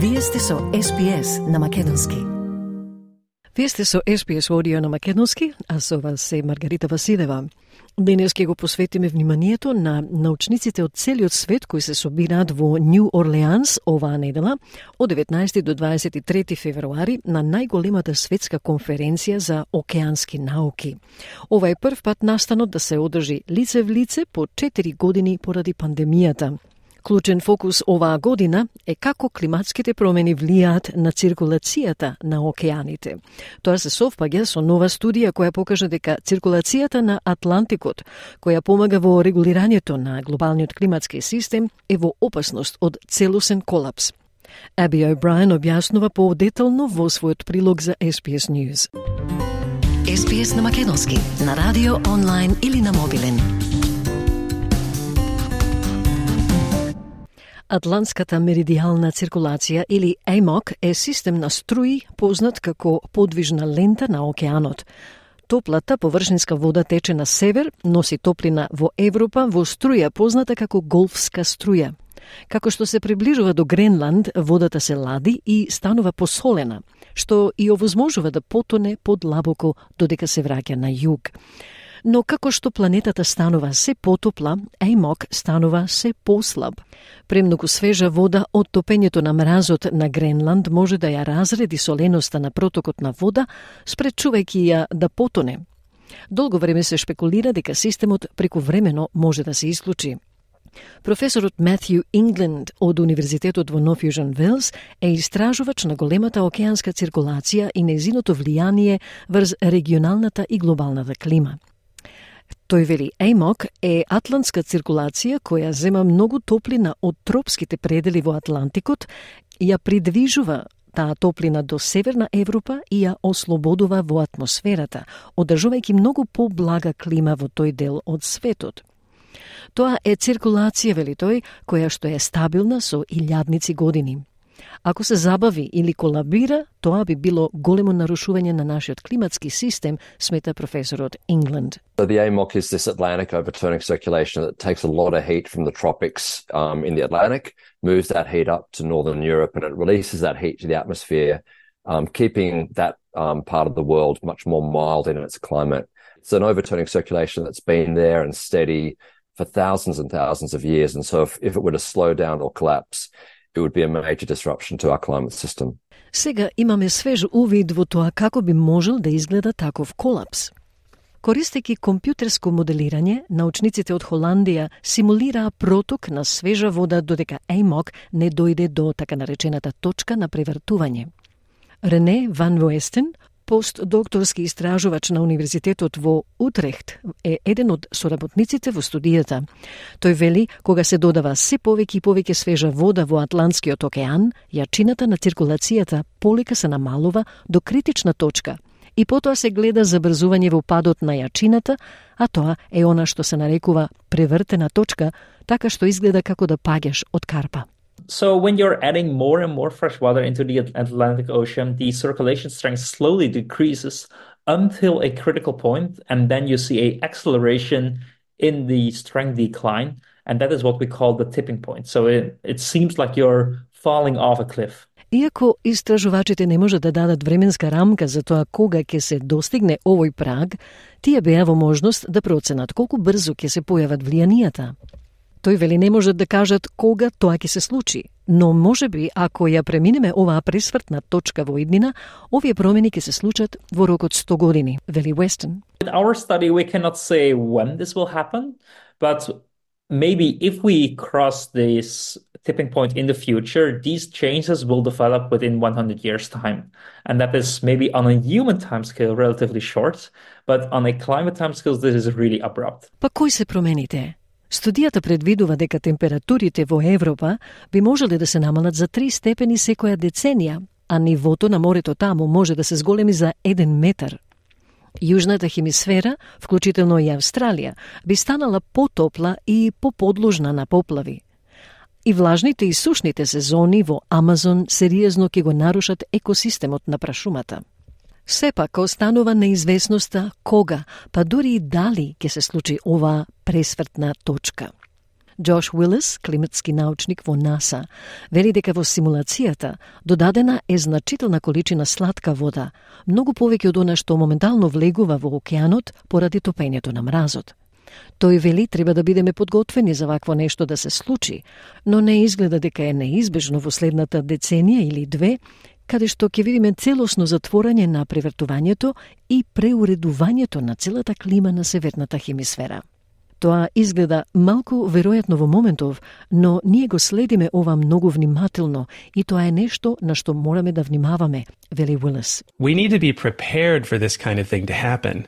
Вие сте со SPS на Македонски. Вие сте со SPS Audio на Македонски, а со вас е Маргарита Василева. Денес ќе го посветиме вниманието на научниците од целиот свет кои се собираат во Нью Орлеанс оваа недела од 19 до 23 февруари на најголемата светска конференција за океански науки. Ова е прв пат настанот да се одржи лице в лице по 4 години поради пандемијата. Клучен фокус оваа година е како климатските промени влијаат на циркулацијата на океаните. Тоа се совпаѓа со нова студија која покажа дека циркулацијата на Атлантикот, која помага во регулирањето на глобалниот климатски систем, е во опасност од целосен колапс. Аби О'Брајен објаснува подетално во својот прилог за SPS News. SPS на Македонски, на радио, онлайн или на мобилен. Атлантската меридијална циркулација или ЕМОК е систем на струи познат како подвижна лента на океанот. Топлата површинска вода тече на север, носи топлина во Европа во струја позната како голфска струја. Како што се приближува до Гренланд, водата се лади и станува посолена, што и овозможува да потоне подлабоко додека се враќа на југ. Но како што планетата станува се потопла, Еймок станува се послаб. Премногу свежа вода од топењето на мразот на Гренланд може да ја разреди соленоста на протокот на вода, спречувајќи ја да потоне. Долго време се шпекулира дека системот преку времено може да се исклучи. Професорот Матју Ингленд од Универзитетот во Нофјужен Велс е истражувач на големата океанска циркулација и незиното влијание врз регионалната и глобалната клима. Тој вели Еймок е атлантска циркулација која зема многу топлина од тропските предели во Атлантикот и ја придвижува таа топлина до Северна Европа и ја ослободува во атмосферата, одржувајќи многу поблага клима во тој дел од светот. Тоа е циркулација, вели тој, која што е стабилна со илјадници години. Ако се забави или колабира, тоа би било големо нарушување на нашиот климатски систем, смета професорот England. So the AMOC is this Atlantic overturning circulation that takes a lot of heat from the tropics um, in the Atlantic, moves that heat up to northern Europe, and it releases that heat to the atmosphere, um, keeping that um, part of the world much more mild in its climate. It's an overturning circulation that's been there and steady for thousands and thousands of years. And so if, if it were to slow down or collapse, it would be a major disruption to our climate system. Сега имаме свеж увид во тоа како би можел да изгледа таков колапс. Користејќи компјутерско моделирање, научниците од Холандија симулираа проток на свежа вода додека Еймок не дојде до така наречената точка на превртување. Рене Ван Вуестен, постдокторски истражувач на Универзитетот во Утрехт, е еден од соработниците во студијата. Тој вели, кога се додава се повеќе и повеќе свежа вода во Атлантскиот океан, јачината на циркулацијата полека се намалува до критична точка и потоа се гледа забрзување во падот на јачината, а тоа е она што се нарекува превртена точка, така што изгледа како да паѓаш од карпа. So when you're adding more and more fresh water into the Atlantic Ocean, the circulation strength slowly decreases until a critical point, and then you see a acceleration in the strength decline, and that is what we call the tipping point. So it, it seems like you're falling off a cliff. Иако истражувачите не можат да дадат временска рамка за тоа кога ќе се достигне овој праг, тие беа во можност да проценат колку брзо ќе се појават влијанијата. Тој вели не можат да кажат кога тоа ќе се случи, но може би ако ја преминеме оваа пресвртна точка во иднина, овие промени ќе се случат во рок од 100 години, вели Weston. In our study we cannot say when this will happen, but maybe if we cross this tipping point in the future, these changes will develop within 100 years' time. And that is maybe on a human timescale relatively short, but on a climate timescale, this is really abrupt. Па кои се промените? Студијата предвидува дека температурите во Европа би можеле да се намалат за 3 степени секоја деценија, а нивото на морето таму може да се зголеми за 1 метар. Јужната хемисфера, вклучително и Австралија, би станала потопла и поподложна на поплави. И влажните и сушните сезони во Амазон сериозно ќе го нарушат екосистемот на прашумата. Сепак останува неизвестноста кога, па дури и дали ќе се случи оваа пресвртна точка. Джош Уилис, климатски научник во НАСА, вели дека во симулацијата додадена е значителна количина сладка вода, многу повеќе од она што моментално влегува во океанот поради топењето на мразот. Тој вели треба да бидеме подготвени за вакво нешто да се случи, но не изгледа дека е неизбежно во следната деценија или две, каде што ќе видиме целосно затворање на превртувањето и преуредувањето на целата клима на северната хемисфера. Тоа изгледа малку веројатно во моментов, но ние го следиме ова многу внимателно и тоа е нешто на што мораме да внимаваме, вели Уилес. We need to be prepared for this kind of thing to happen,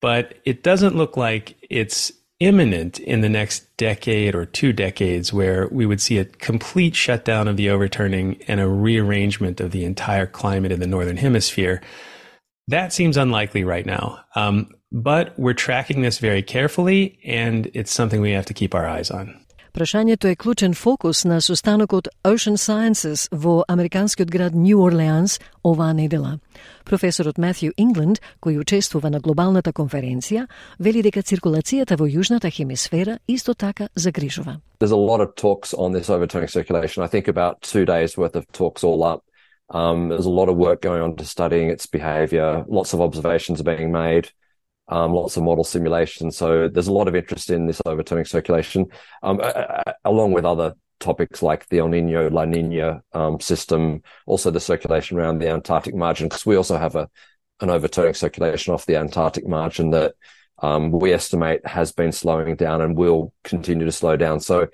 but it doesn't look like it's imminent in the next decade or two decades where we would see a complete shutdown of the overturning and a rearrangement of the entire climate in the northern hemisphere. That seems unlikely right now. Um, but we're tracking this very carefully, and it's something we have to keep our eyes on. Прашањето е клучен фокус на состанокот Ocean Sciences во американскиот град Нью Орлеанс оваа недела. Професорот Матју Ингланд, кој учествува на глобалната конференција, вели дека циркулацијата во јужната хемисфера исто така загрижува. There's a lot of talks on this overturning circulation. I think about two days worth of talks all up. Um, there's a lot of work going on to studying its behavior. Lots of observations are being made. Um, lots of model simulation. So there's a lot of interest in this overturning circulation, um, along with other topics like the El Nino La Nina um, system, also the circulation around the Antarctic margin, because we also have a an overturning circulation off the Antarctic margin that um, we estimate has been slowing down and will continue to slow down. So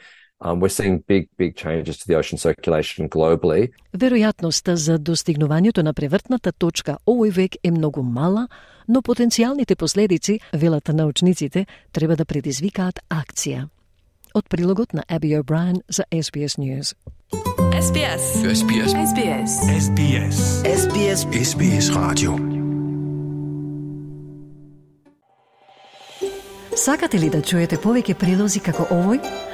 um, we're seeing big, big changes to the ocean circulation globally. Веројатноста за достигнувањето на превртната точка овој век е многу мала, но потенцијалните последици, велат научниците, треба да предизвикаат акција. Од прилогот на Аби О'Брайен за SBS News. SBS. SBS. SBS. SBS. SBS. SBS Radio. Сакате ли да чуете повеќе прилози како овој?